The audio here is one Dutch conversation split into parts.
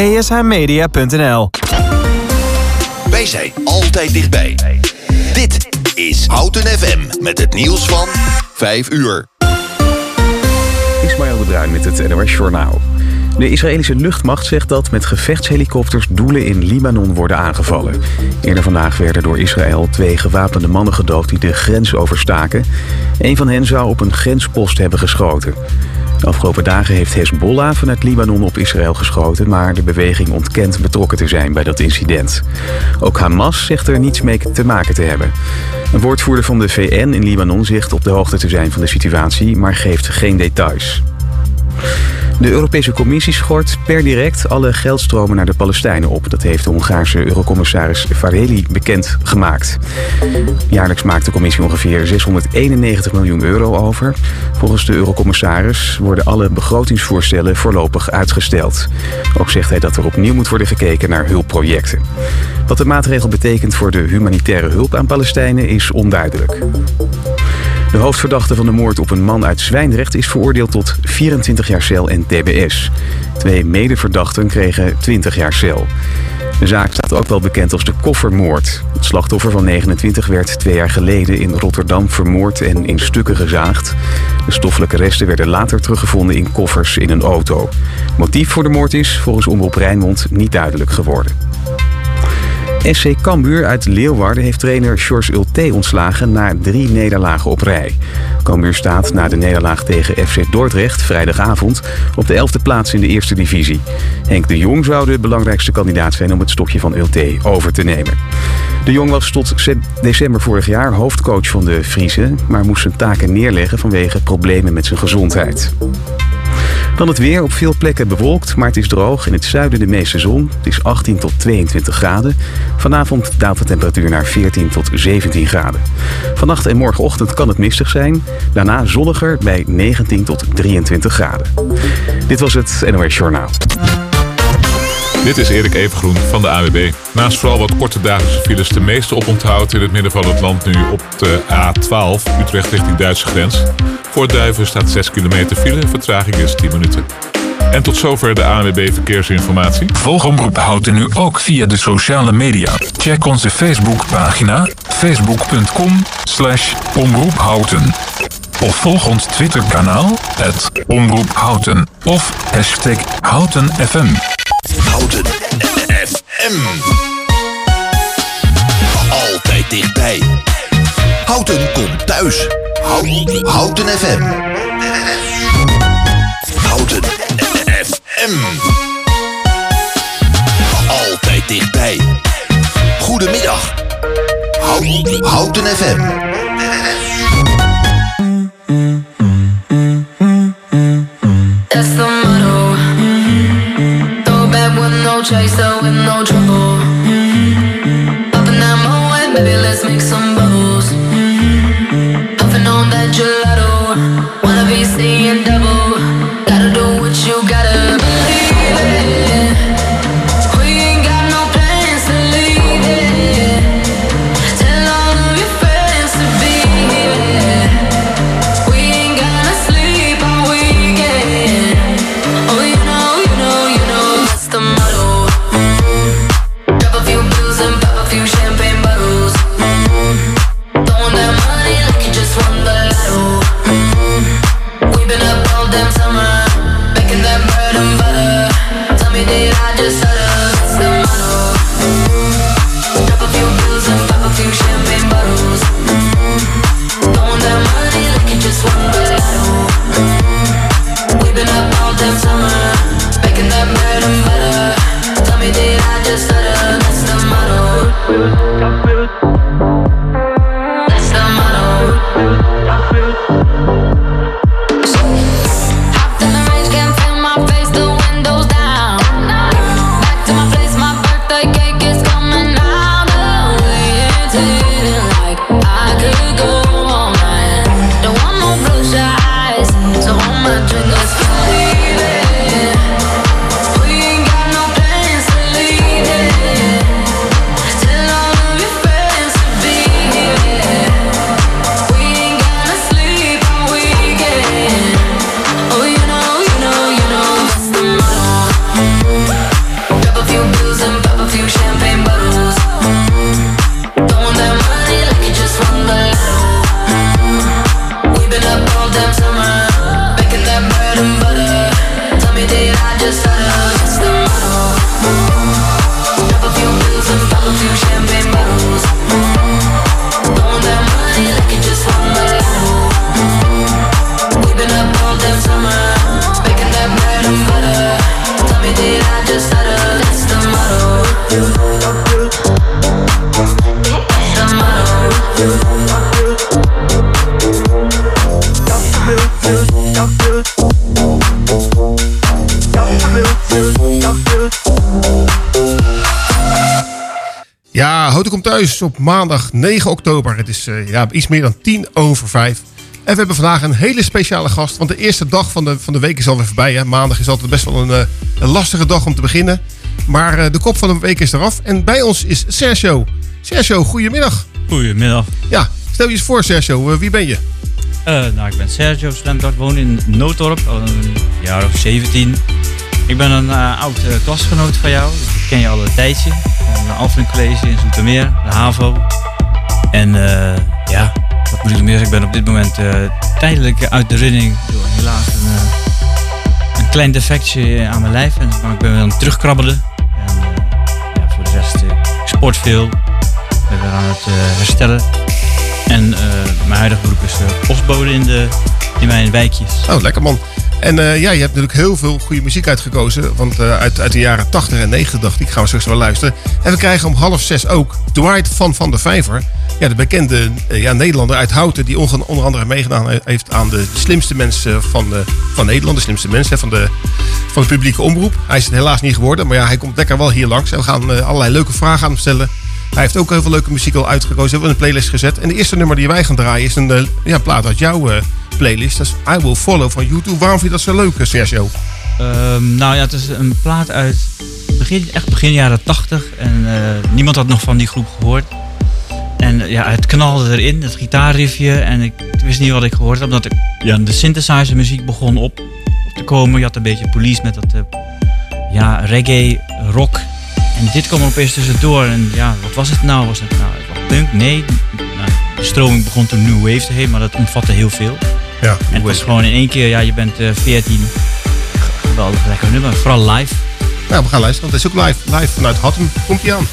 ESHmedia.nl Wij zijn altijd dichtbij. Dit is Houten FM met het nieuws van 5 uur. Ismaël de Bruin met het NOS Journaal. De Israëlische luchtmacht zegt dat met gevechtshelikopters doelen in Libanon worden aangevallen. Eerder vandaag werden door Israël twee gewapende mannen gedood die de grens overstaken. Een van hen zou op een grenspost hebben geschoten. De afgelopen dagen heeft Hezbollah vanuit Libanon op Israël geschoten... maar de beweging ontkent betrokken te zijn bij dat incident. Ook Hamas zegt er niets mee te maken te hebben. Een woordvoerder van de VN in Libanon zegt op de hoogte te zijn van de situatie... maar geeft geen details. De Europese Commissie schort per direct alle geldstromen naar de Palestijnen op. Dat heeft de Hongaarse eurocommissaris Vareli bekend gemaakt. Jaarlijks maakt de commissie ongeveer 691 miljoen euro over. Volgens de eurocommissaris worden alle begrotingsvoorstellen voorlopig uitgesteld. Ook zegt hij dat er opnieuw moet worden gekeken naar hulpprojecten. Wat de maatregel betekent voor de humanitaire hulp aan Palestijnen is onduidelijk. De hoofdverdachte van de moord op een man uit Zwijndrecht is veroordeeld tot 24 jaar cel en tbs. Twee medeverdachten kregen 20 jaar cel. De zaak staat ook wel bekend als de koffermoord. Het slachtoffer van 29 werd twee jaar geleden in Rotterdam vermoord en in stukken gezaagd. De stoffelijke resten werden later teruggevonden in koffers in een auto. Motief voor de moord is volgens Omroep Rijnmond niet duidelijk geworden. SC Cambuur uit Leeuwarden heeft trainer George Ulte ontslagen na drie nederlagen op rij. Cambuur staat na de nederlaag tegen FC Dordrecht vrijdagavond op de elfde plaats in de eerste divisie. Henk de Jong zou de belangrijkste kandidaat zijn om het stokje van Ulte over te nemen. De Jong was tot december vorig jaar hoofdcoach van de Friese, maar moest zijn taken neerleggen vanwege problemen met zijn gezondheid. Dan het weer op veel plekken bewolkt, maar het is droog. In het zuiden de meeste zon. Het is 18 tot 22 graden. Vanavond daalt de temperatuur naar 14 tot 17 graden. Vannacht en morgenochtend kan het mistig zijn. Daarna zonniger bij 19 tot 23 graden. Dit was het NOS Journaal. Dit is Erik Evengroen van de AWB. Naast vooral wat korte dagelijkse files de meeste oponthoud in het midden van het land nu op de A12 Utrecht richting Duitse grens. Voor Duiven staat 6 kilometer file, vertraging is 10 minuten. En tot zover de ANWB Verkeersinformatie. Volg Omroep Houten nu ook via de sociale media. Check onze Facebookpagina facebook.com slash omroephouten. Of volg ons Twitterkanaal, het Omroep Houten. Of hashtag HoutenFM. Houten FM. Altijd dichtbij. Houten komt thuis. Houten, FM. Houten FM. Altijd dichtbij. Goedemiddag. Houten, Houten FM. choice Houten komt thuis op maandag 9 oktober. Het is eh, ja, iets meer dan tien over vijf. En we hebben vandaag een hele speciale gast. Want de eerste dag van de, van de week is alweer voorbij. Hè. Maandag is altijd best wel een, eh, een lastige dag om te beginnen. Maar eh, de kop van de week is eraf. En bij ons is Sergio. Sergio, goedemiddag. Goedemiddag. Ja, stel je eens voor Sergio. Wie ben je? Eh, nou, ik ben Sergio Slemdort, woon in Noodorp, al een jaar of 17. Ik ben een eh, oud eh, klasgenoot van jou, ik ken je al een tijdje. Van de Alphen College in Zoetermeer, de HAVO. En eh, ja, wat moet ik nog meer? Ik ben op dit moment tijdelijk uit de running door helaas een, een klein defectje aan mijn lijf. En, maar ik ben weer aan het terugkrabbelen. En ja, voor de rest, ik sport veel. Ik ben weer aan het herstellen. En mijn huidige beroep is postbode in, de, in mijn wijkjes. Oh, lekker man. En eh, ja, je hebt natuurlijk heel veel goede muziek uitgekozen. Want eh, uit, uit de jaren 80 en 90 dacht ik, gaan we straks wel luisteren. En we krijgen om half zes ook Dwight van Van der Vijver. Ja, de bekende eh, ja, Nederlander uit Houten. Die onder andere meegedaan he- heeft aan de slimste mensen van, van Nederland. De slimste mensen van, de, van de publieke omroep. Hij is het helaas niet geworden. Maar ja, hij komt lekker wel hier langs. En we gaan allerlei leuke vragen aan hem stellen. Hij heeft ook heel veel leuke muziek al uitgekozen. Hebben een playlist gezet. En de eerste nummer die wij gaan draaien is een eh, ja, plaat uit jouw eh, playlist. Dat is I Will Follow van YouTube. Waarom vind je dat zo leuk, eh, Sergio? Ehm, nou ja, het is een plaat uit begin, echt begin jaren 80. En niemand had nog van die groep gehoord. En ja, het knalde erin, het gitaarriffje. En ik wist niet wat ik gehoord had. Omdat ik, ja, de synthesizer muziek begon op, te komen. Je had een beetje police met dat ja, reggae, rock. En dit kwam er opeens tussendoor. En ja, wat was het nou? Was het nou punk? Nee. Nou, de stroming begon toen New Wave te heten, maar dat omvatte heel veel. Ja, En het was gewoon in één keer, ja, je bent eh 14. Geweldig lekker nummer, vooral live. Nou, we gaan luisteren. Want het is ook live, live vanuit Hattem. Komt ie aan.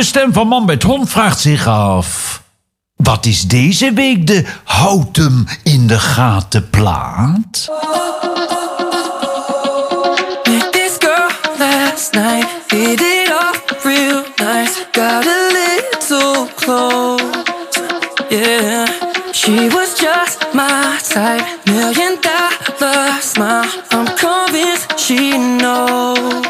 De stem van Man met Hond vraagt zich af... Wat is deze week de houd hem in de gaten plaat? Met this girl last night. Hit it off real nice. Got a little close. Yeah. She was just my type. Million dollar smile. I'm convinced she knows.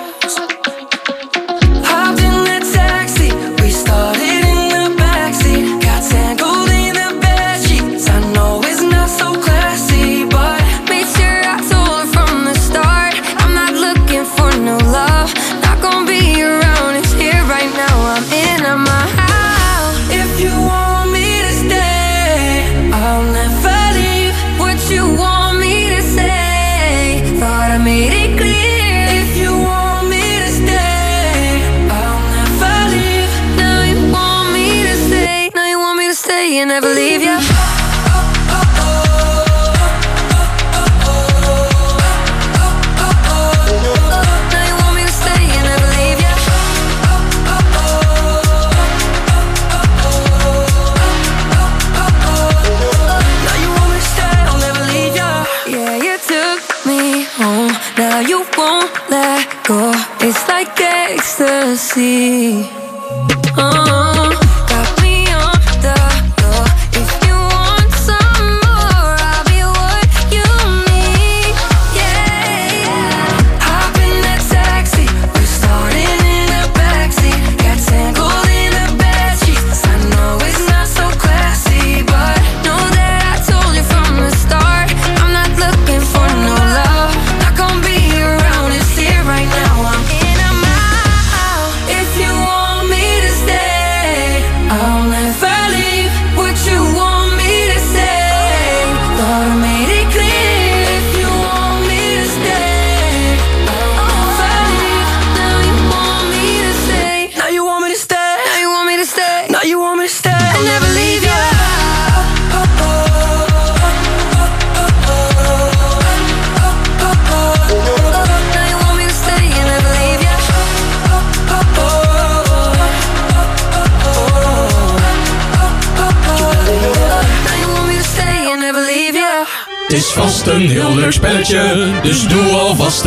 Ecstasy. Uh,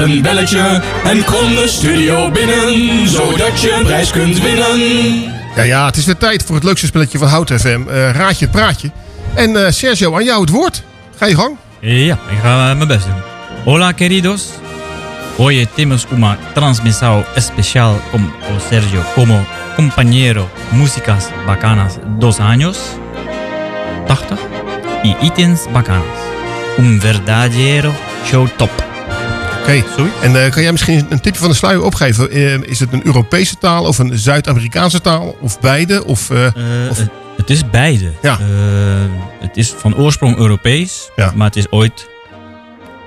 een belletje. En kom de studio binnen, zodat je een prijs kunt winnen. Ja, ja, het is weer tijd voor het leukste spelletje van Hout FM. eh raadje het praatje. En eh, Sergio, aan jou het woord. Ga je gang. Ja, ik ga eh, mijn best doen. Hola queridos. Hoy tenemos una transmisión especial con Sergio como compañero músicas bacanas dos años. 80. Y ítems bacanas. Un verdadero show top. Oké. En eh, kan jij misschien een tipje van de sluier opgeven? Eh, is het een Europese taal of een Zuid-Amerikaanse taal? Of beide? Of, eh, of- het, het is beide. Ja. Eh, het is van oorsprong Europees, Ja. maar het is ooit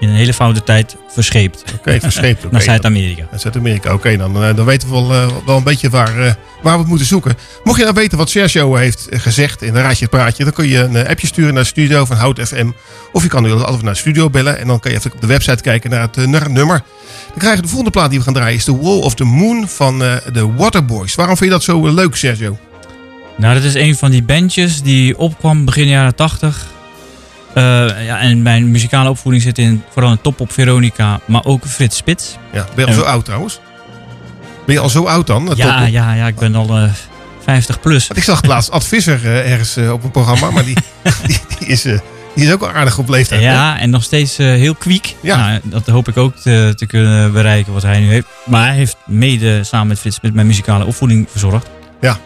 in een hele foute tijd verscheept. Oké, verscheept. oké. Naar Zuid-Amerika. Naar Zuid-Amerika, oké. dan, eh, dan weten we wel, eh, wel een beetje waar, eh, waar we het moeten zoeken. Mocht je nou weten wat Sergio heeft gezegd in een raadje het praatje... dan kun je een appje sturen naar de studio van Hout FM. Of je kan nu altijd naar de studio bellen. En dan kan je even op de website kijken naar het, naar het nummer. Dan krijg je de volgende plaat die we gaan draaien. is The Wall of the Moon van eh, de Waterboys. Waarom vind je dat zo leuk, Sergio? Nou, dat is een van die bandjes die opkwam begin jaren 80. Eh, ja, en mijn muzikale opvoeding zit in vooral in Top op Veronica, maar ook Frits Spits. Ja, ben je al zo oud trouwens? Ben je al zo oud dan? eh, Ja, Top? ja, ja, ik ben al eh 50 plus. Want ik zag laatst Ad Visser eh, ergens eh, op een programma. Maar die, die, die is, eh, die is ook al aardig op leeftijd. Ja, en nog steeds eh, heel kwiek. Ja. Nou, dat hoop ik ook te, te kunnen bereiken wat hij nu heeft. Maar hij heeft mede samen met Frits Spits mijn muzikale opvoeding verzorgd. Ja.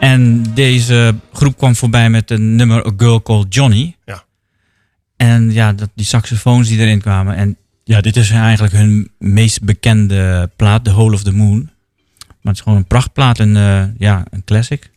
En deze groep kwam voorbij met een nummer A Girl Called Johnny. Ja. En ja, dat, die saxofoons die erin kwamen. En ja, dit is eigenlijk hun meest bekende plaat, The Hole of the Moon. Maar het is gewoon een prachtplaat en eh, ja, een classic.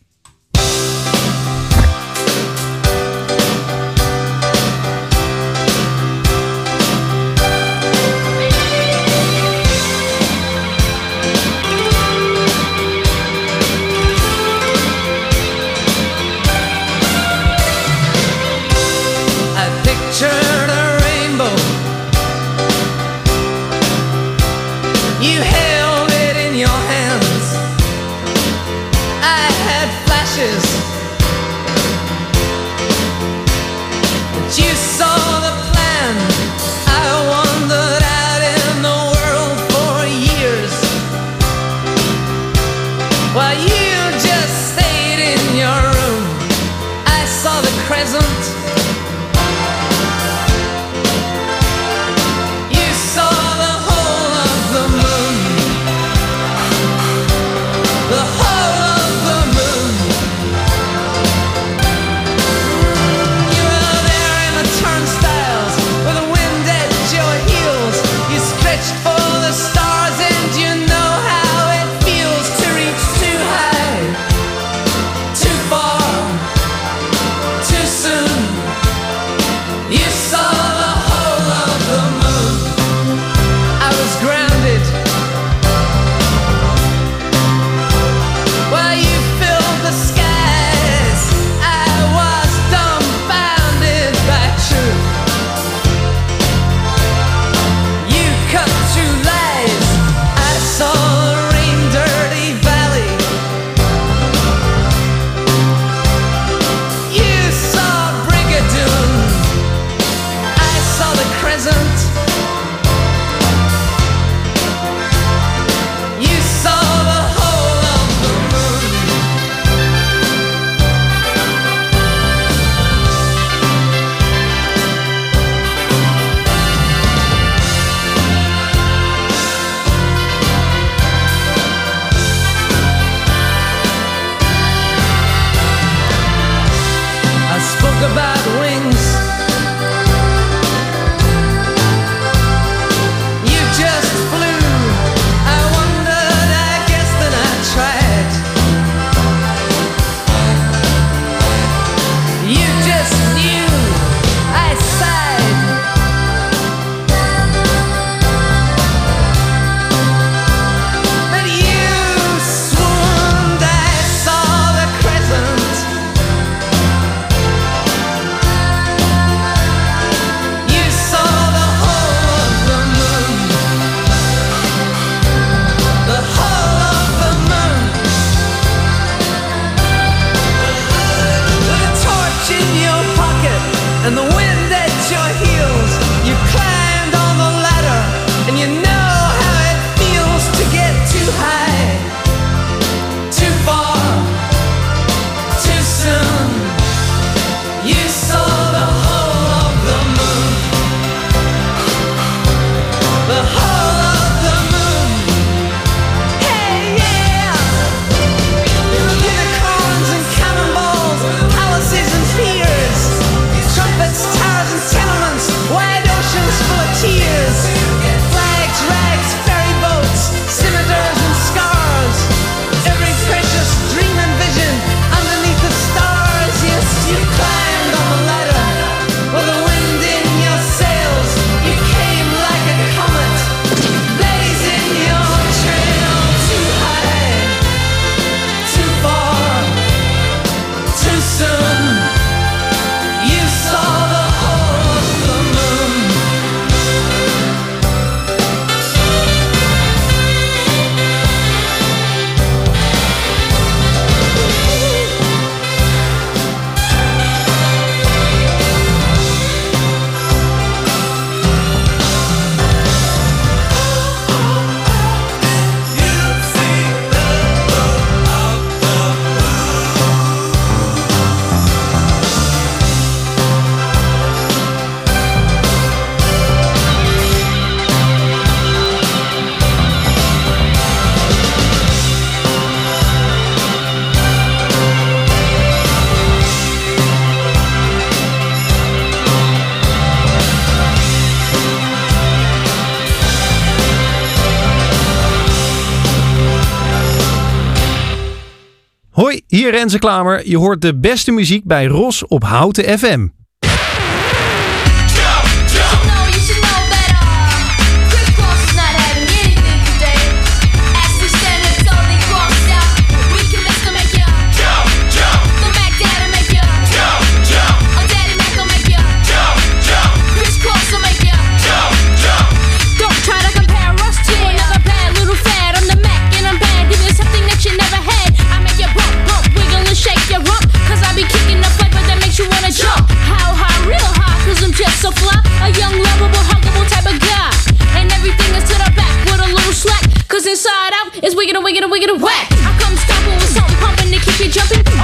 present Renze Klamer. Je hoort de beste muziek bij Ros op Houten FM. jumping.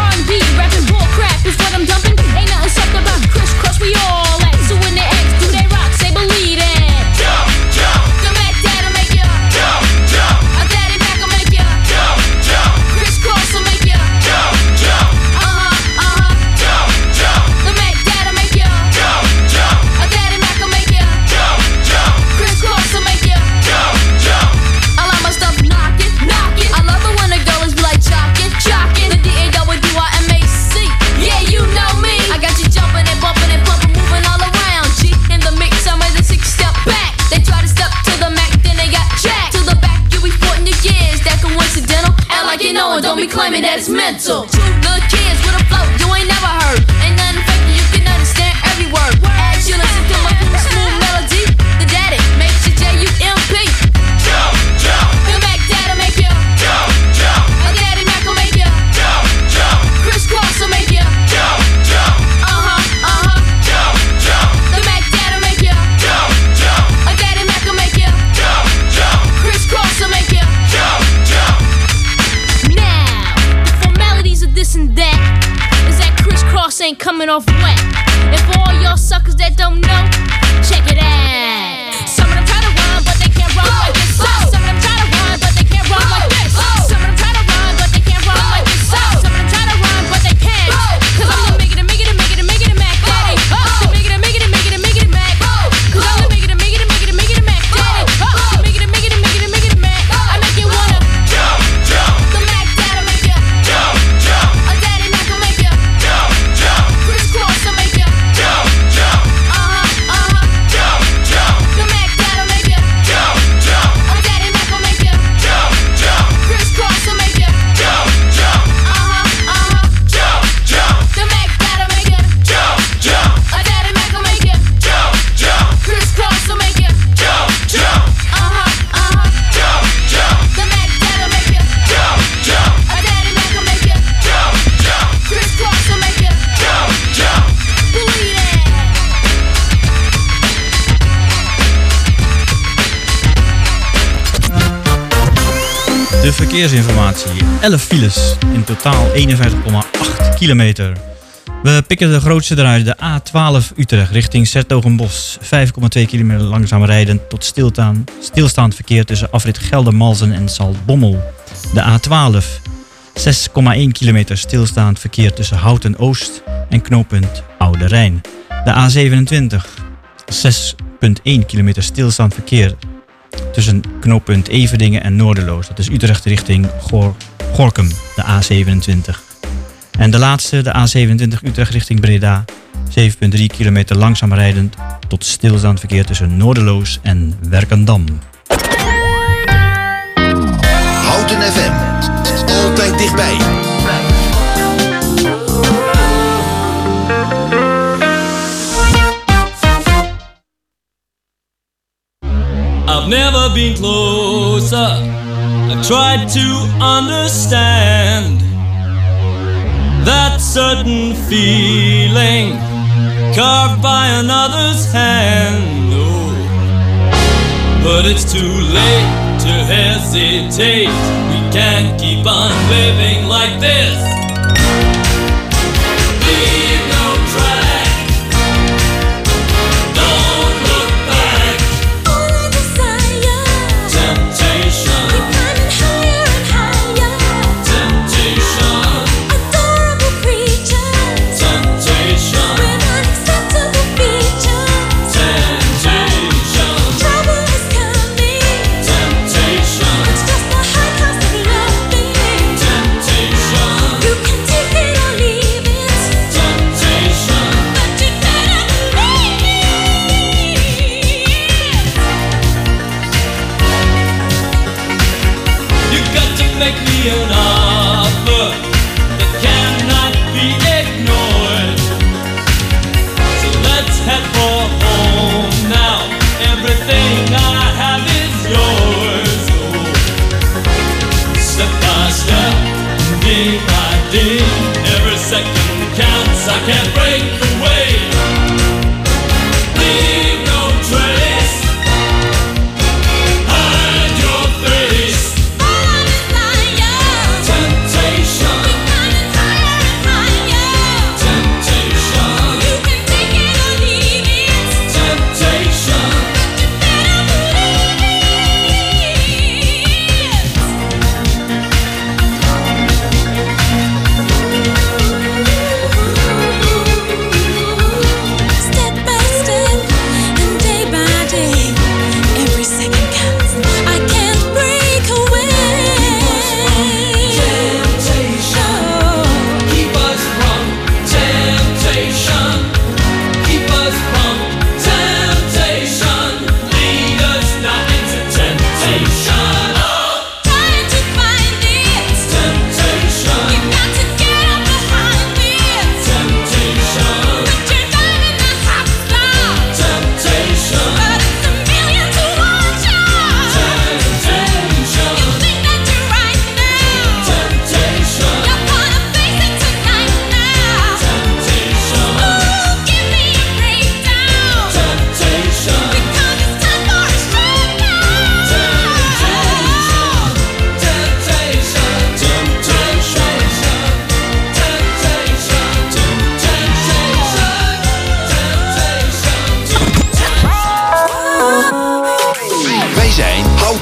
that's mental. verkeersinformatie. 11 files, in totaal 51,8 kilometer. We pikken de grootste eruit, de A12 Utrecht richting Sertogenbos. 5,2 kilometer langzaam rijden tot stilstaan. stilstaand verkeer tussen afrit Geldermalsen en Salbommel. De A12, 6,1 kilometer stilstaand verkeer tussen Houten Oost en knooppunt Oude Rijn. De A27, 6,1 kilometer stilstaand verkeer tussen knooppunt Everdingen en Noorderloos. Dat is Utrecht richting Gor Gorkum, de A27. En de laatste, de A27 Utrecht richting Breda. 7,3 kilometer langzaam rijdend tot stilstaand verkeer tussen Noorderloos en Werkendam. Houten FM, altijd dichtbij. I've never been closer. I've tried to understand that certain feeling carved by another's hand. Oh, but it's too late to hesitate. We can't keep on living like this. got to make me an offer.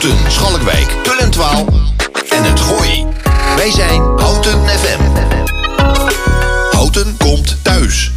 Houten, Schalkwijk, Tullentwaal en het Gooi. Wij zijn Houten FM. Houten komt thuis.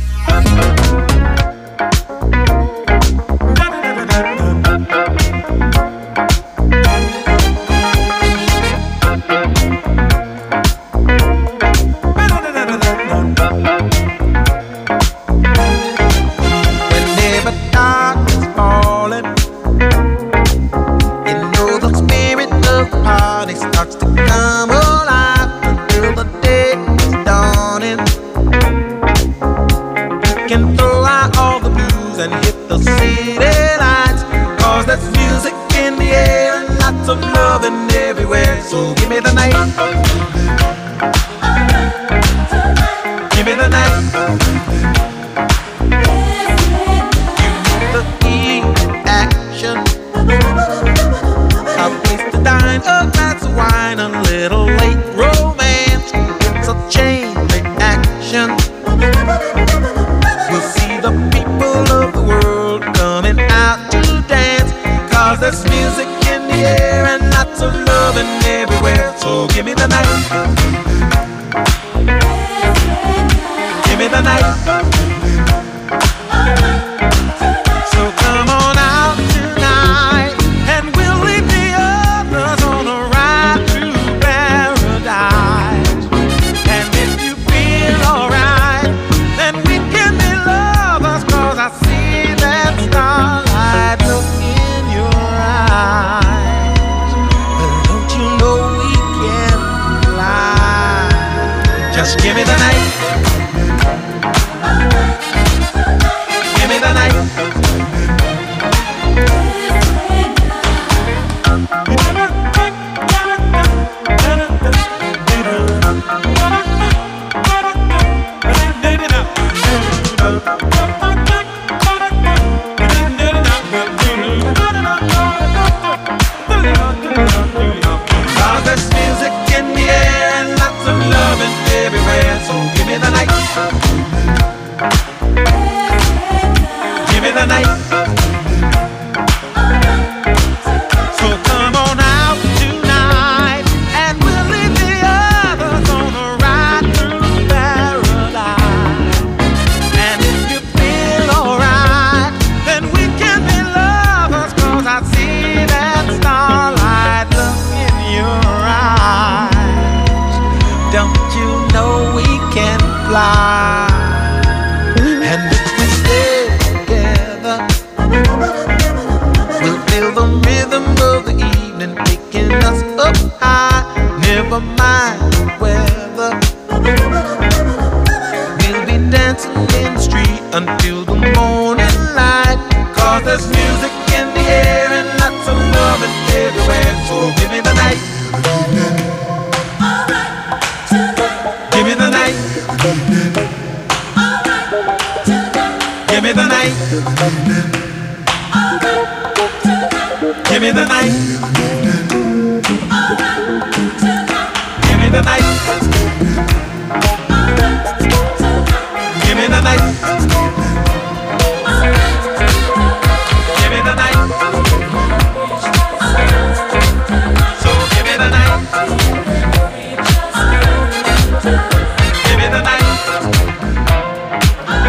just give me the night.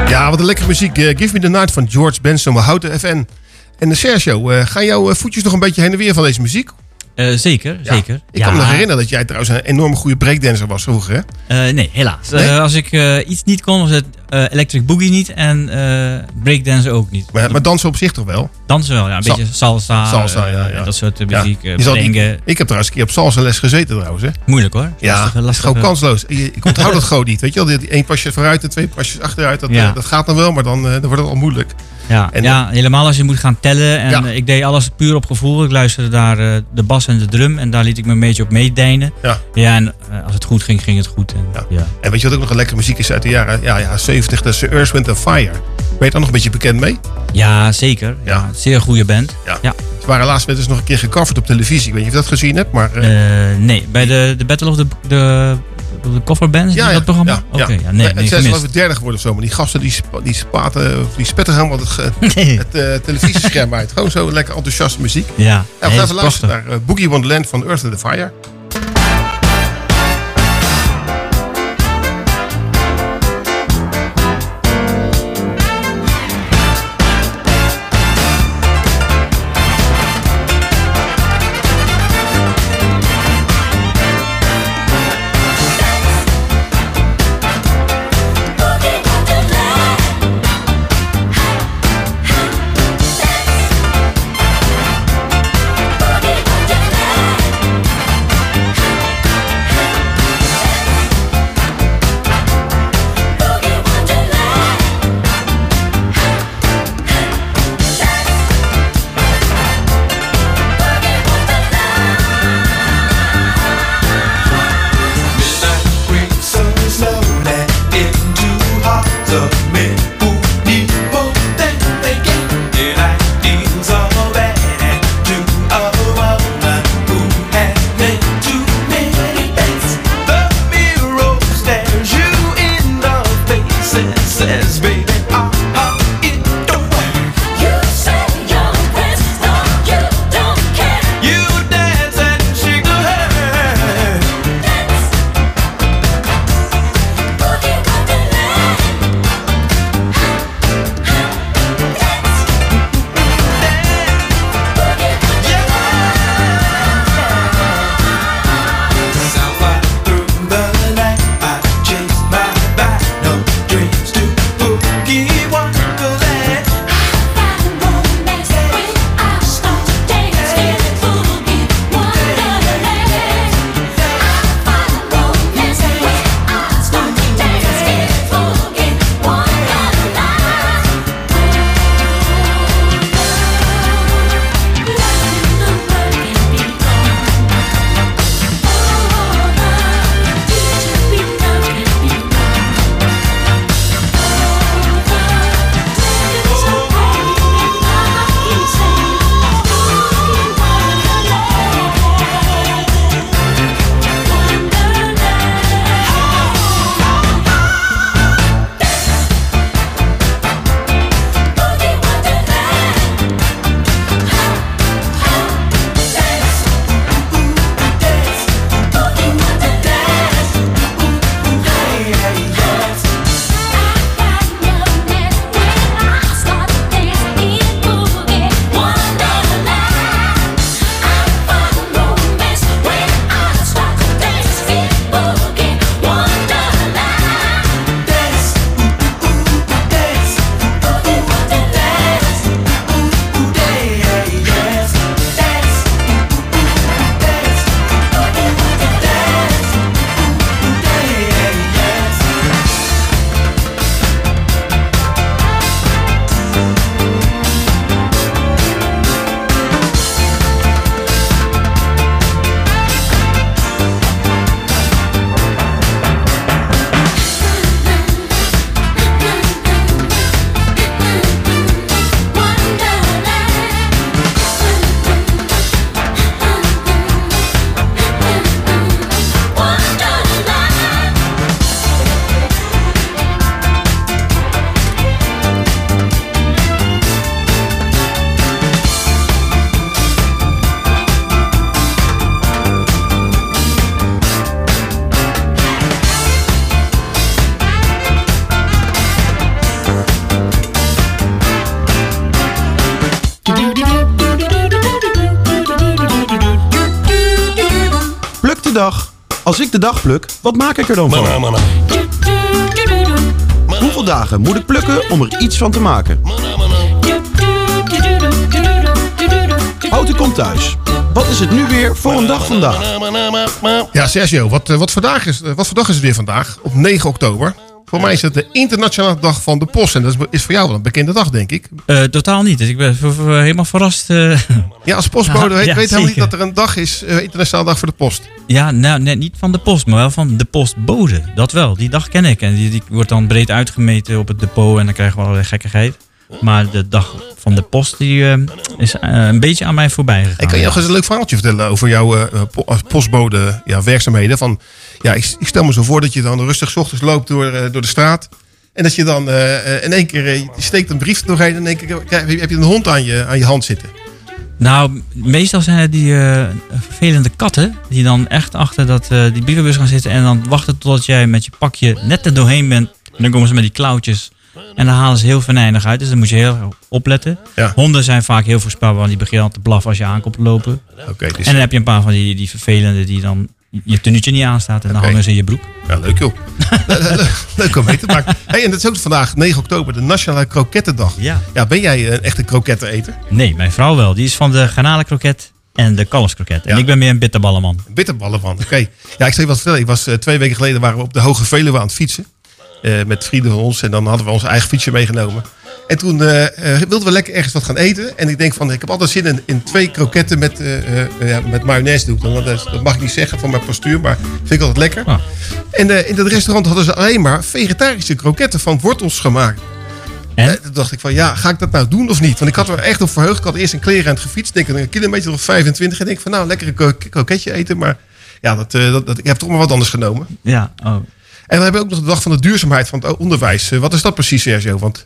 Ja, wat een lekkere muziek. Eh, Give Me The Night van George Benson. We houden FN. En eh, Sergio, eh, gaan jouw voetjes nog een beetje heen en weer van deze muziek? Zeker, ja. zeker. Ik kan me nog herinneren dat jij trouwens een enorm goede breakdancer was vroeger, hè? nee, helaas. Als ik iets niet kon, was het Electric Boogie niet en eh breakdance ook niet. Maar, maar dansen op zich toch wel? Dansen wel, ja. Een beetje salsa, Salsa, eh, ja, ja. dat soort eh, muziek. eh, merengue. ik heb trouwens een keer op salsa les gezeten trouwens. Hè? Moeilijk hoor. Ja, is gewoon kansloos. Ik onthoud dat gewoon niet. Weet je wel, die één pasje vooruit en twee pasjes achteruit. Dat, eh, dat gaat dan wel, maar dan, eh, dan wordt het al moeilijk. Ja, En- ja, helemaal als je moet gaan tellen. En Ja. eh, ik deed alles puur op gevoel. Ik luisterde naar eh, de bas en de drum. En daar liet ik me een beetje op meedijnen. Ja. Ja, en eh, als het goed ging, ging het goed. En, ja. En weet je wat ook nog een lekkere muziek is uit de jaren ja, ja, 70? Dat is Earth, Wind Fire. Ben je daar nog een beetje bekend mee? Ja, zeker. Ja. Zeer goede band. Ja. Ja. Ze waren laatst met eens nog een keer gecoverd op televisie. Ik weet niet of je dat gezien hebt, maar... eh, Eh, nee, bij de, de Battle of the, de, de Coverbands, ja, is dat programma? ja, Oké, ja. ja, nee, het nee, zijn geloof ik derde geworden of zo. Maar die gasten die, spa- die spaten, die spetten helemaal het, het eh, televisiescherm uit. Gewoon zo lekker enthousiaste muziek. Ja, En we gaan luisteren naar eh, Boogie Wonderland van Earth and the Fire. Ik de dag pluk, wat maak ik er dan van? Hoeveel dagen moet ik plukken om er iets van te maken? Houten komt thuis. Wat is het nu weer voor een dag vandaag? Ja, Sergio, wat, eh, wat, voor dag is, eh, wat voor dag is het weer vandaag? Op 9 oktober. Voor mij is het de internationale dag van de post. En dat is, voor jou wel een bekende dag, denk ik. Eh, totaal niet. Dus ik ben helemaal verrast. eh. Ja, als postbode weet, Ja, weet helemaal niet dat er een dag is, eh, internationale dag voor de post. Ja, nou, net niet van de post, maar wel van de postbode. Dat wel, die dag ken ik. En die, die wordt dan breed uitgemeten op het depot en dan krijgen we allerlei gekkigheid. Maar de dag van de post die, is een beetje aan mij voorbij gegaan. Ik kan je nog eens een leuk verhaaltje vertellen over jouw postbode ja, werkzaamheden. Van, ja, ik, ik stel me zo voor dat je dan rustig 's ochtends loopt door, eh, door de straat. En dat je dan eh, eh, in één keer, je steekt een brief er doorheen en in één keer krijg- heb je een hond aan je, aan je hand zitten. Nou, meestal zijn het die vervelende katten die dan echt achter dat, die brievenbus gaan zitten en dan wachten totdat jij met je pakje net er doorheen bent. En dan komen ze met die klauwtjes en dan halen ze heel venijnig uit. Dus dan moet je heel erg opletten. Ja. Honden zijn vaak heel voorspelbaar, want die beginnen al te blaffen als je aankomt lopen. Oké, dus- En dan heb je een paar van die, die vervelende die dan je tenuutje niet aanstaat en dan hangen ze in je broek. Ja, leuk joh. Le- le- le- leuk om mee te maken. Hey, en dat is ook vandaag 9 oktober, de Nationale Krokettendag. Ja. ja ben jij een echte kroketteneter? Nee, mijn vrouw wel. Die is van de garnalenkroket en de kalfskroket. En ik ben meer een bitterballenman. Bitterballen van, oké. Ja, ik zal je wat vertellen. Ik was, eh, twee weken geleden waren we op de Hoge Veluwe aan het fietsen. Eh, met vrienden van ons. En dan hadden we ons eigen fietsje meegenomen. En toen eh, eh, wilden we lekker ergens wat gaan eten. En ik denk van, ik heb altijd zin in, in twee kroketten met, eh, ja, met mayonaise doek. Dat, is- dat mag ik niet zeggen van mijn postuur, maar vind ik altijd lekker. Ah. En in dat restaurant hadden ze alleen maar vegetarische kroketten van wortels gemaakt. En? Toen dacht ik van, ja, ga ik dat nou doen of niet? Want ik had er echt op verheugd. Ik had eerst een kleren aan het gefietst. Denk ik een kilometer of 25. En denk van, nou, lekker een kro- kroketje eten. Maar ja, dat, dat, dat, ik heb toch maar wat anders genomen. Ja, oh. En we hebben ook nog de dag van de duurzaamheid van het onderwijs. Wat is dat precies, Sergio? Want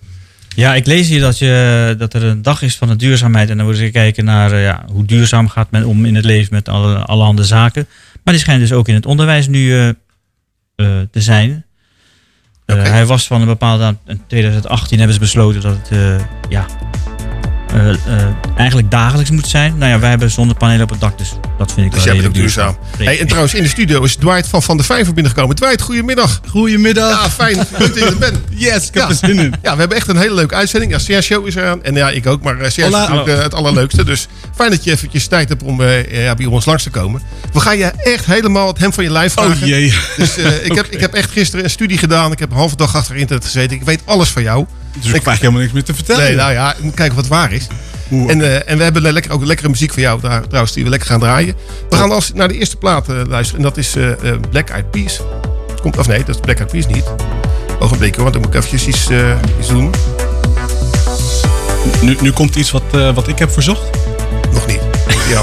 Ja, ik lees hier dat, je, dat er een dag is van de duurzaamheid. En dan worden ze gekeken naar eh, ja, hoe duurzaam gaat men om in het leven met alle, allerhande zaken. Maar die schijnt dus ook in het onderwijs nu eh, eh, te zijn. Hij was van een bepaalde. In 2018 hebben ze besloten dat het ja, eh, eh, eigenlijk dagelijks moet zijn. Nou ja, wij hebben zonnepanelen op het dak, dus dat vind ik dus wel jij bent ook redelijk duurzaam. Hey, en trouwens, in de studio is Dwight van Van der Vijver binnengekomen. Dwight, goedemiddag. Goedemiddag. Ja, fijn. Dat je er bent. Yes, ik heb Ja. er zin in. Ja, we hebben echt een hele leuke uitzending. Ja, Sergio is er aan. En ja, ik ook. Maar eh, Sergio is natuurlijk het allerleukste. Dus fijn dat je eventjes tijd hebt om eh, ja, bij ons langs te komen. We gaan je echt helemaal het hem van je lijf vragen. Oh jee. Dus eh, ik, heb, ik heb echt gisteren een studie gedaan. Ik heb een halve dag achter internet gezeten. Ik weet alles van jou. Dus ik krijg helemaal niks meer te vertellen. Nee, nou ja, ik moet kijken wat waar is. Oeh. En, eh, en we hebben lekker, ook lekkere muziek van jou daar- trouwens, die we lekker gaan draaien. We gaan als, naar de eerste plaat eh, luisteren. En dat is eh, Black Eyed Peas. Komt, of nee, dat is Black Eyed Peas niet. Ogenblik hoor, want dan moet ik eventjes iets, iets doen. Nu, nu komt iets wat, wat ik heb verzocht. Nog niet. Ja,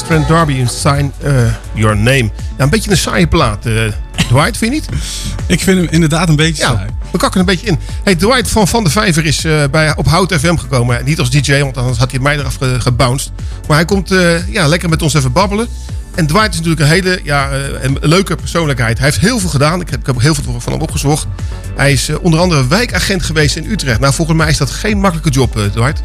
uh, Strand Derby en Sign eh, Your Name. Ja, een beetje een saaie plaat. eh, Dwight, vind je niet? Ik vind hem inderdaad een beetje Ja, saai. we kakken een beetje in. Hey, Dwight van Van de Vijver is eh, bij, op Hout FM gekomen. Niet als DJ, want anders had hij mij eraf ge- gebounced. Maar hij komt ja, lekker met ons even babbelen. En Dwight is natuurlijk een hele ja, een leuke persoonlijkheid. Hij heeft heel veel gedaan. Ik heb, ik heb ook heel veel van hem opgezocht. Hij is onder andere wijkagent geweest in Utrecht. Nou, volgens mij is dat geen makkelijke job, Dwight.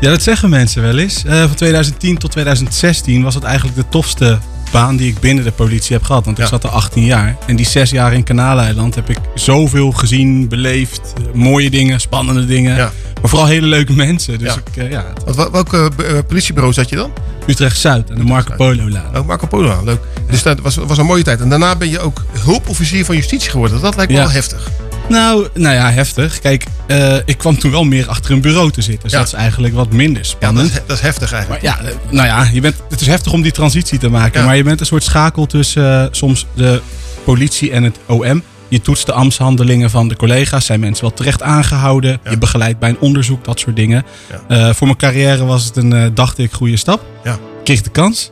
Ja, dat zeggen mensen wel eens. Eh, van 2010 tot 2016 was het eigenlijk de tofste baan die ik binnen de politie heb gehad. Want ik zat er 18 jaar. En die zes jaar in Kanaaleiland heb ik zoveel gezien, beleefd. mooie dingen, spannende dingen. Maar vooral hele leuke mensen. Dus Ja. ik, eh, ja, Want wel- welke eh, politiebureau zat je dan? Utrecht-Zuid en de Marco Polo-laan. Oh, Marco Polo, leuk. Dus dat was, was een mooie tijd. En daarna ben je ook hulpofficier van justitie geworden. Dat lijkt me Ja. wel heftig. Nou, nou ja, heftig. Kijk, eh, ik kwam toen wel meer achter een bureau te zitten. Dus Ja. dat is eigenlijk wat minder Ja, spannend. dat is, dat is heftig eigenlijk. Maar ja, nou ja, je bent, het is heftig om die transitie te maken. Ja. Maar je bent een soort schakel tussen eh, soms de politie en het OM. Je toetst de ambtshandelingen van de collega's. Zijn mensen wel terecht aangehouden? Je begeleidt bij een onderzoek, dat soort dingen. Eh, voor mijn carrière was het een, dacht ik, goede stap. Ja. Ik kreeg de kans.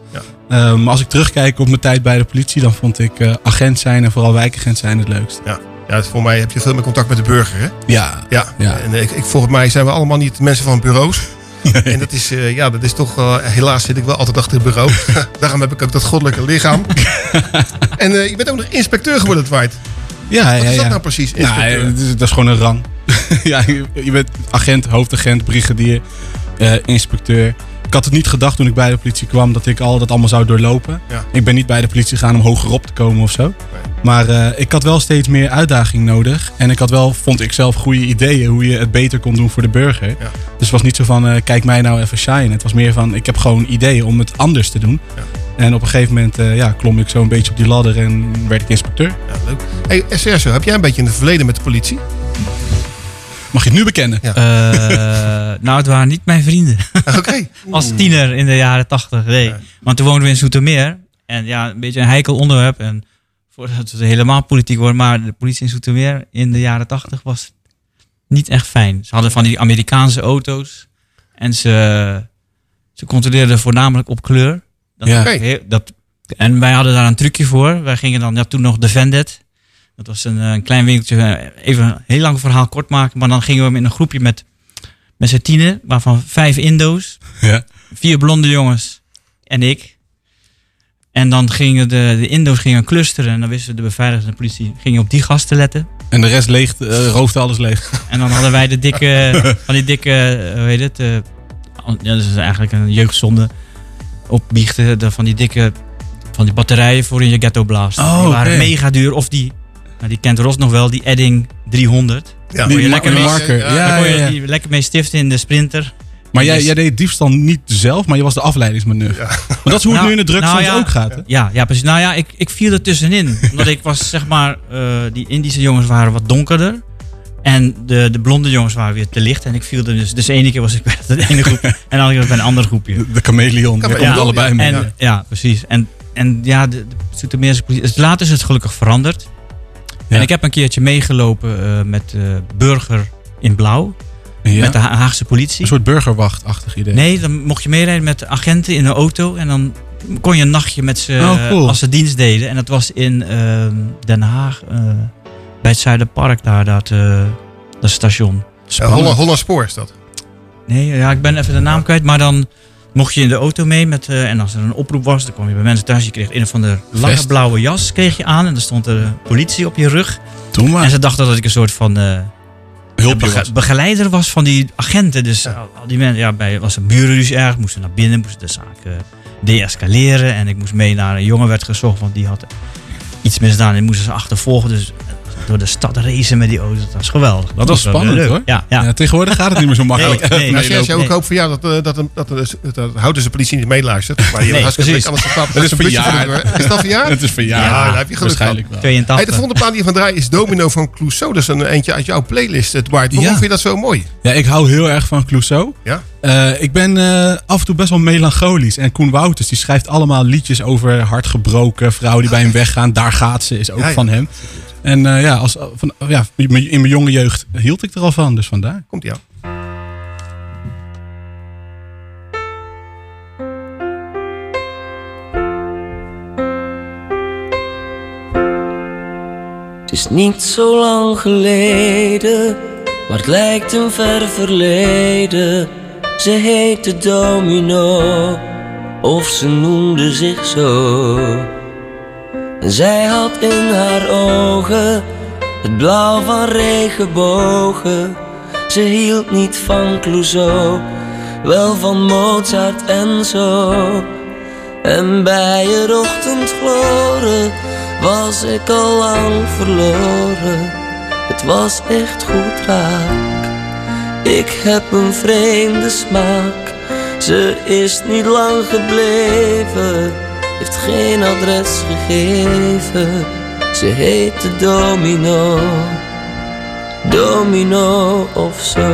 Ja. Maar als ik terugkijk op mijn tijd bij de politie, dan vond ik agent zijn en vooral wijkagent zijn het leukst. Ja. Ja, voor mij heb je veel meer contact met de burger, hè? Ja. Ja. Ja. En ik, ik, volgens mij zijn we allemaal niet mensen van bureaus. En dat is, eh, ja, dat is toch, eh, helaas zit ik wel altijd achter het bureau. Daarom heb ik ook dat goddelijke lichaam. en eh, je bent ook nog inspecteur geworden, Dwight. Ja, Wat ja, is dat ja. nou precies, Nou, inspecteur? eh, dat, is, gewoon een rang. ja, je, je bent agent, hoofdagent, brigadier, eh, inspecteur. Ik had het niet gedacht toen ik bij de politie kwam dat ik al dat allemaal zou doorlopen. Ja. Ik ben niet bij de politie gegaan om hogerop te komen of zo. Maar eh, ik had wel steeds meer uitdaging nodig. En ik had wel, vond ik zelf, goede ideeën hoe je het beter kon doen voor de burger. Dus het was niet zo van, eh, kijk mij nou even shine. Het was meer van, ik heb gewoon ideeën om het anders te doen. En op een gegeven moment eh, ja, klom ik zo een beetje op die ladder en werd ik inspecteur. Ja, leuk. Hey, Sergio, heb jij een beetje in het verleden met de politie? Mag je het nu bekennen? Eh, nou, het waren niet mijn vrienden. Oké. Als tiener in de jaren tachtig, nee. Want toen woonden we in Zoetermeer. En ja, een beetje een heikel onderwerp. En voordat het helemaal politiek wordt, maar de politie in Zoetermeer in de jaren tachtig was niet echt fijn. Ze hadden van die Amerikaanse auto's. En ze, ze controleerden voornamelijk op kleur. Dat, Ja. heel- dat, en wij hadden daar een trucje voor. Wij gingen dan ja, toen nog Defended. Dat was een, eh, een klein winkeltje. eh, Even een heel lang verhaal kort maken. Maar dan gingen we in een groepje met, met z'n tienen. Waarvan vijf Indo's. Ja. Vier blonde jongens. En ik. En dan gingen de, de Indo's gingen clusteren. En dan wisten de beveiligers en de politie gingen op die gasten letten. En de rest leeg, eh, roofde alles leeg. En dan hadden wij de dikke, van die dikke, hoe heet het, ja, dat is eigenlijk een jeugdzonde. Opbiechten de- van die dikke van die batterijen voor in je ghetto blaast. Oh, die waren mega duur. Of die, nou, die kent Ros nog wel, die Edding 300. Ja. Daar kon je Die lekker mee, marker. Ja, daar kon je ja, ja. die lekker mee stiften in de sprinter. Maar jij, jij deed diefstal niet zelf, maar je was de afleidingsmanoeuvre. Maar dat is hoe het Nou, nu in de drugs nou soms ja, ook gaat. Hè? Ja, ja, precies. Nou ja, ik, ik viel er tussenin. omdat ik was, zeg maar, eh, die Indische jongens waren wat donkerder. En de, de blonde jongens waren weer te licht. En ik viel er dus. Dus de ene keer was ik bij de ene groep. en de andere keer was ik bij een ander groepje. De chameleon, daar komt allebei mee. En, ja, precies. En, en ja, de, de politie. dus Later is het gelukkig veranderd. En ik heb een keertje meegelopen eh, met eh, Burger in Blauw. Ja. Met de Ha- Haagse politie. Een soort burgerwachtachtig idee. Nee, dan mocht je meerijden met agenten in een auto. En dan kon je een nachtje met ze Oh, cool. als ze dienst deden. En dat was in ehm, Den Haag. eh, bij het Zuiderpark daar, dat, eh, dat station. Uh, Holland, Holland Spoor is dat. Nee, ja, ik ben even de naam kwijt. Maar dan mocht je in de auto mee. Met, eh, en als er een oproep was, dan kwam je bij mensen thuis. Je kreeg een van de lange Vest. blauwe jas kreeg je aan. En er stond er politie op je rug. Doe maar. En ze dachten dat ik een soort van... eh, Hulpje bege- was. begeleider was van die agenten. Dus al, al die mensen, ja, bij was een burenruzie erg, moesten naar binnen, moesten de zaak eh, deescaleren. En ik moest mee naar een jongen werd gezocht, want die had iets misdaan en moesten ze achtervolgen. Dus door de stad racen met die auto, dat was geweldig. Dat was spannend leuk. hoor. Ja, ja. tegenwoordig gaat het niet meer zo makkelijk. Nee, nee. Nee. ik hoop voor jou dat, eh, dat, dat, dat, dat, dat Houtense politie niet meeluistert. Maar je Nee, precies. anders gepraat. Het is verjaard. Is dat verjaard? Het is verjaard. Ja, daar heb je geluk Waarschijnlijk van. wel. 82. Hey, de volgende plaat die je van draai is Domino van Clouseau. Dat is een eentje uit jouw playlist, Edward. Waarom Ja. vind je dat zo mooi? Ja, ik hou heel erg van Clouseau. Ja? Eh, ik ben eh, af en toe best wel melancholisch. En Koen Wouters die schrijft allemaal liedjes over hartgebroken vrouwen die bij hem weggaan. Daar gaat ze, is ook Ja, ja. van hem. En eh, ja, als, van, ja, in mijn jonge jeugd hield ik er al van, dus vandaar. Komt aan. Het is niet zo lang geleden, maar het lijkt een ver verleden. Ze heette Domino, of ze noemde zich zo. Zij had in haar ogen het blauw van regenbogen. Ze hield niet van Clouseau, wel van Mozart en zo. En bij het ochtendgloren was ik al lang verloren. Het was echt goed raak. Ik heb een vreemde smaak. Ze is niet lang gebleven, heeft geen adres gegeven. Ze heette Domino, Domino of zo.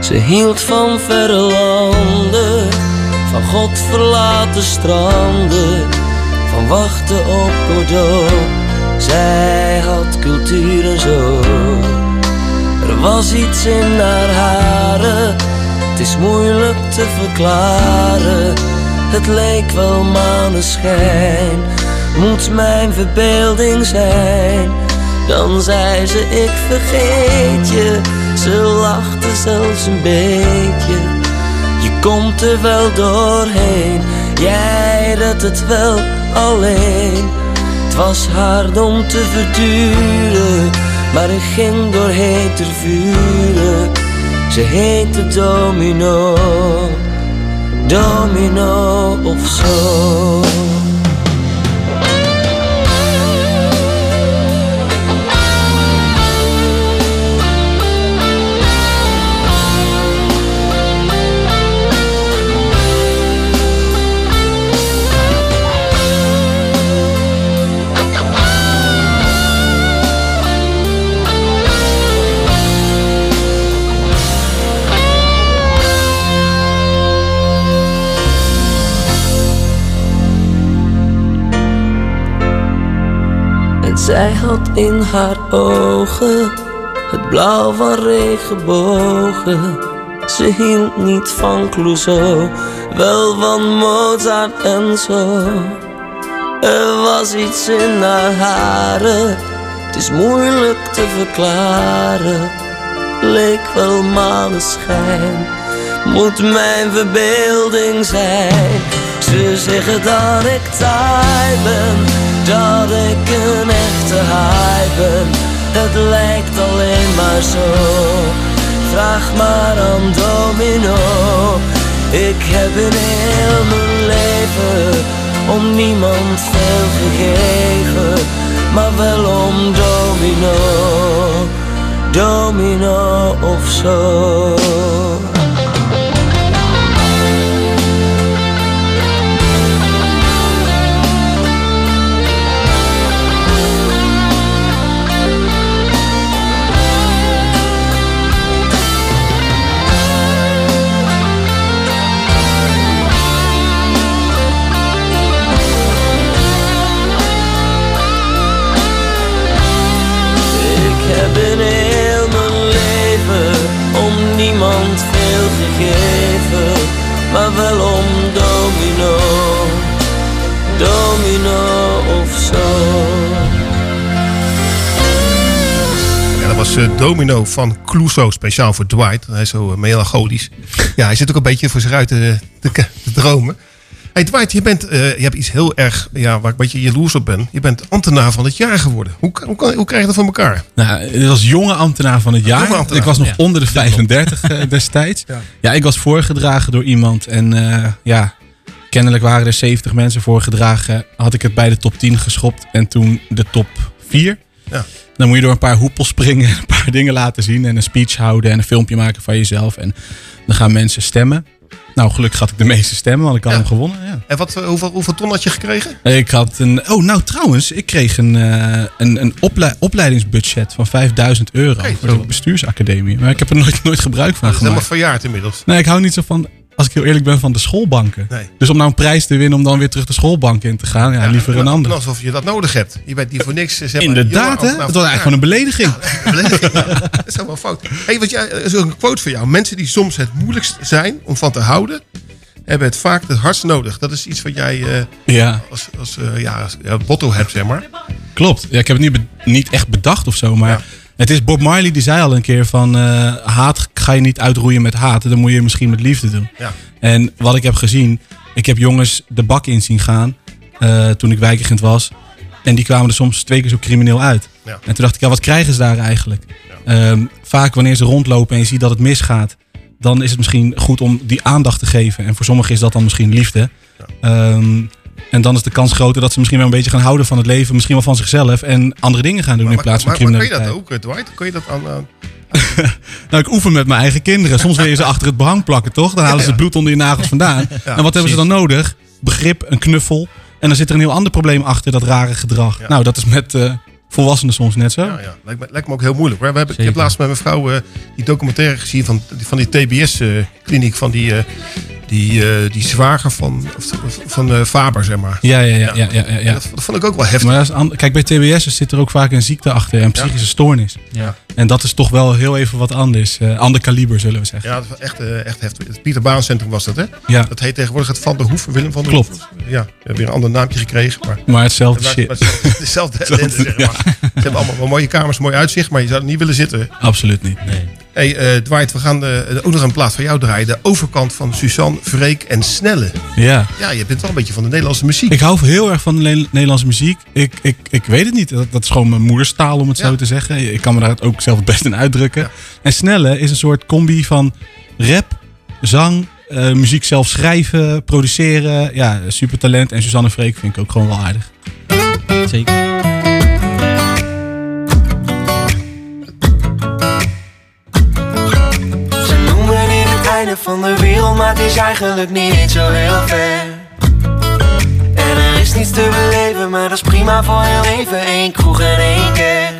Ze hield van verre landen, van God verlaten stranden, van wachten op Godot. Zij had cultuur en zo. Er was iets in haar haren, het is moeilijk te verklaren. Het leek wel maneschijn, moet mijn verbeelding zijn. Dan zei ze ik vergeet je, ze lachte zelfs een beetje. Je komt er wel doorheen, jij redt het wel alleen. Het was hard om te verduren, maar ik ging doorheen ter vuren. Ze heette Domino, Domino of zo. Zij had in haar ogen het blauw van regenbogen. Ze hield niet van Clouseau, wel van Mozart en zo. Er was iets in haar haren, het is moeilijk te verklaren. Leek wel maneschijn, moet mijn verbeelding zijn. Ze zeggen dat ik taai ben, dat ik een echte haai ben. Het lijkt alleen maar zo. vraag maar aan Domino. Ik heb in heel mijn leven om niemand veel gegeven, maar wel om Domino, Domino of zo. Maar wel om domino, domino of zo. Dat was eh, Domino van Clouseau, speciaal voor Dwight. Hij is zo eh, melancholisch. Ja, hij zit ook een beetje voor zich uit te, te dromen. Hey Dwight, je, bent, eh, je hebt iets heel erg, ja, waar ik een beetje jaloers op ben. Je bent ambtenaar van het jaar geworden. Hoe, hoe, hoe krijg je dat voor elkaar? Nou, dit was jonge ambtenaar van het jaar. Ik was nog Ja. onder de 35 eh, destijds. Ja. Ja. ik was voorgedragen door iemand. En eh, ja, kennelijk waren er 70 mensen voorgedragen. Had ik het bij de top 10 geschopt. En toen de top 4. Ja. Dan moet je door een paar hoepels springen. en Een paar dingen laten zien. En een speech houden. En een filmpje maken van jezelf. En dan gaan mensen stemmen. Nou, gelukkig had ik de meeste stemmen. Want ik had hem gewonnen. Ja. En wat, eh, hoeveel, hoeveel ton had je gekregen? Ik had een. Oh, nou trouwens, ik kreeg een, eh, een, een ople- opleidingsbudget van 5000 euro voor de bestuursacademie. Maar ik heb er nooit, nooit gebruik van Dat is helemaal verjaard inmiddels. Nee, ik hou niet zo van, als ik heel eerlijk ben, van de schoolbanken. Nee. Dus om nou een prijs te winnen om dan weer terug de schoolbank in te gaan, ja, liever een ander. Alsof je dat nodig hebt. Je bent die voor niks. zeg maar, Inderdaad, hè? Het van was eigenlijk gewoon een jaar. belediging. Dat is helemaal fout. Hey, wat jij, er is ook een quote voor jou. Mensen die soms het moeilijkst zijn om van te houden, hebben het vaak het hardst nodig. Dat is iets wat jij eh, Ja. als, als, eh, ja, als ja, motto hebt, zeg maar. Klopt. Ja, ik heb het niet, niet echt bedacht of zo, maar het is Bob Marley die zei al een keer van eh, haat ga je niet uitroeien met haat, dan moet je misschien met liefde doen. Ja. En wat ik heb gezien, ik heb jongens de bak in zien gaan eh, toen ik wijkagent was. En die kwamen er soms twee keer zo crimineel uit. Ja. En toen dacht ik, ja, wat krijgen ze daar eigenlijk? Ehm, vaak wanneer ze rondlopen en je ziet dat het misgaat, dan is het misschien goed om die aandacht te geven. En voor sommigen is dat dan misschien liefde. Ehm, en dan is de kans groter dat ze misschien wel een beetje gaan houden van het leven, misschien wel van zichzelf en andere dingen gaan doen in plaats van maar, maar kun je criminaliteit. dat ook, eh, Dwight? Kun je dat aan... aan- Nou, ik oefen met mijn eigen kinderen. Soms wil je ze achter het behang plakken, toch? Dan halen ze het bloed onder je nagels vandaan. en wat hebben ze dan nodig? Begrip, een knuffel. En dan zit er een heel ander probleem achter, dat rare gedrag. Nou, dat is met eh, volwassenen soms net zo. Ja, ja. Lijkt, me, lijkt me ook heel moeilijk. Hoor. We hebben, ik heb laatst met mijn vrouw eh, die documentaire gezien van, van die TBS-kliniek van die, eh, die, eh, die zwager van, of- van eh, Faber, zeg maar. Ja, ja, ja. ja, ja, ja, ja. Dat, dat vond ik ook wel heftig. Maar dat is an- kijk, bij TBS zit er ook vaak een ziekte achter, een psychische stoornis. Ja. En dat is toch wel heel even wat anders. eh, ander kaliber, zullen we zeggen. Ja, dat was echt, eh, echt heftig. Het Pieter Baan Centrum was dat, hè? Ja. Dat heet tegenwoordig het Van der Hoef, Willem van der Klopt. Hoef. Ja, we hebben weer een ander naampje gekregen. Maar, Maar hetzelfde shit. maar hetzelfde- ellende, zeg maar. Ze hebben allemaal wel mooie kamers, mooi uitzicht, maar je zou er niet willen zitten. Absoluut niet. Nee. Hey, eh, Dwight, we gaan eh, ook nog een plaat van jou draaien. De overkant van Suzanne, Vreek en Snelle. Ja. Ja, je bent wel een beetje van de Nederlandse muziek. Ik hou heel erg van de Ne- Nederlandse muziek. Ik, ik, ik weet het niet. Dat, dat is gewoon mijn moederstaal, om het zo te zeggen. Ik kan me daar ook zelf het best in uitdrukken. En Snelle is een soort combi van rap, zang, eh, muziek zelf schrijven, produceren. Ja, super talent. En Suzanne Freek vind ik ook gewoon wel aardig. Zeker. Einde van de wereld, maar het is eigenlijk niet zo heel ver. En er is niets te beleven, maar dat is prima voor heel even. Eén kroeg en één kerk.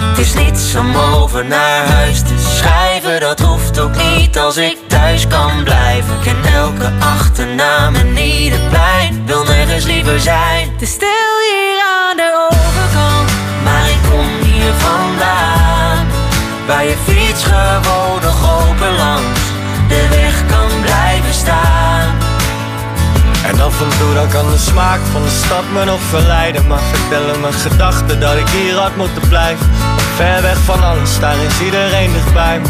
Het is niets om over naar huis te schrijven, dat hoeft ook niet als ik thuis kan blijven. Ken elke achternaam en ieder plein, wil nergens liever zijn. Is stil hier aan de overkant. Maar ik kom hier vandaan Waar je gewoon nog open langs. De weg kan blijven staan. En af en toe dan kan de smaak van de stad me nog verleiden. Maar vertellen mijn gedachten dat ik hier had moeten blijven? Ver weg van alles, daar is iedereen dichtbij me.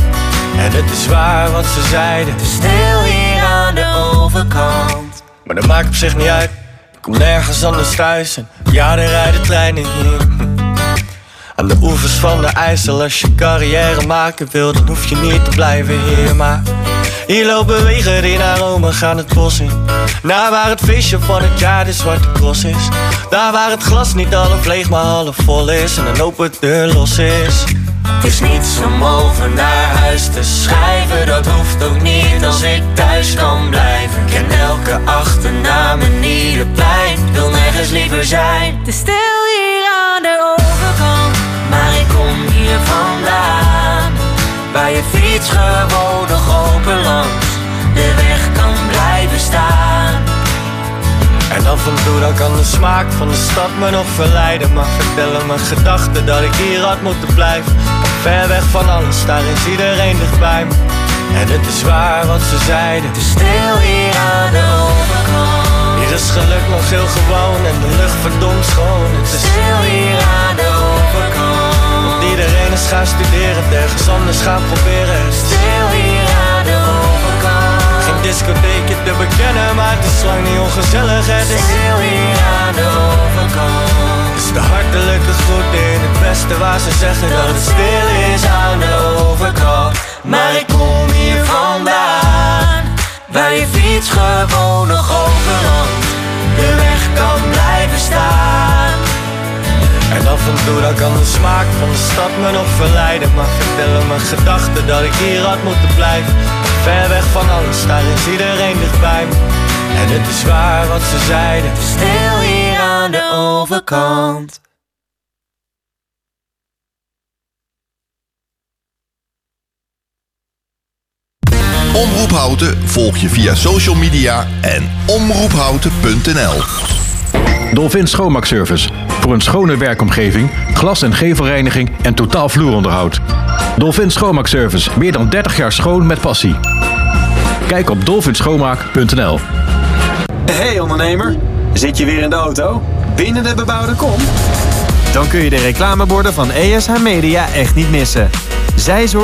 En het is waar wat ze zeiden. Is stil hier aan de overkant. Maar dat maakt op zich niet uit. Ik kom nergens anders thuis en ja, er rijden treinen hier Aan de oevers van de IJssel Als je carrière maken wil Dan hoef je niet te blijven hier Maar hier lopen wegen die naar Rome gaan het bos in. Naar waar het feestje van het jaar de zwarte cross is. Daar waar het glas niet half leeg maar half vol is. En een open deur los is. Het is niets om over naar huis te schrijven, dat hoeft ook niet als ik thuis kan blijven. Ik ken elke achternaam en ieder plein, wil nergens liever zijn. Is stil vandaan, waar je fiets gewoon nog open langs de weg kan blijven staan. En af en toe dan kan de smaak van de stad me nog verleiden. Maar vertellen mijn gedachten dat ik hier had moeten blijven. Ver weg van alles, daar is iedereen dichtbij me. En het is waar wat ze zeiden. Het is stil hier aan de overkant. Hier is geluk nog heel gewoon en de lucht verdomd schoon. Het is Stil hier aan de iedereen is gaan studeren, ergens anders gaan proberen stil hier aan de overkant. geen discotheekje te bekennen, maar het is lang niet ongezellig Het is Stil hier aan de overkant. Het is de hartelijke groet in het beste waar ze zeggen dat het stil is aan de overkant. Maar ik kom hier vandaan, waar je fiets gewoon nog overland de weg kan blijven staan. En af en toe dan kan de smaak van de stad me nog verleiden. Maar vertellen mijn gedachten dat ik hier had moeten blijven. Ver weg van alles, daar is iedereen dichtbij me. En het is waar wat ze zeiden. Stil hier aan de overkant. Omroep Houten volg je via social media en omroephouten.nl. Dolphin Schoonmaakservice. Voor een schone werkomgeving, glas- en gevelreiniging en totaal vloeronderhoud. Dolphin Schoonmaakservice. Meer dan 30 jaar schoon met passie. Kijk op dolphinschoonmaak.nl. Hey ondernemer, zit je weer in de auto? Binnen de bebouwde kom? Dan kun je de reclameborden van ESH Media echt niet missen. Zij zorgen